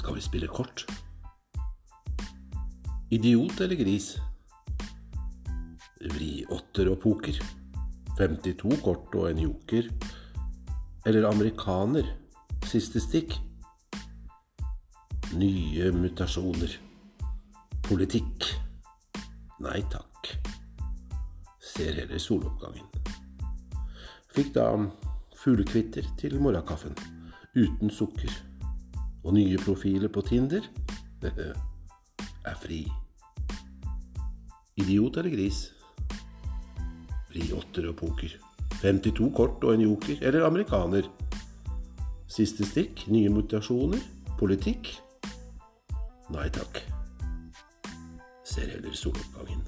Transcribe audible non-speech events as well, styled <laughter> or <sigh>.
Skal vi spille kort? Idiot eller gris? Vri åtter og poker. 52 kort og en joker. Eller amerikaner? Siste stikk? Nye mutasjoner. Politikk? Nei takk. Ser heller soloppgangen. Fikk da fuglekvitter til morgenkaffen. Uten sukker. Og nye profiler på Tinder <laughs> er fri. Idiot eller gris? Fri åtter og poker. 52 kort og en joker. Eller amerikaner. Siste stikk. Nye mutasjoner. Politikk? Nei takk. Ser heller soloppgangen.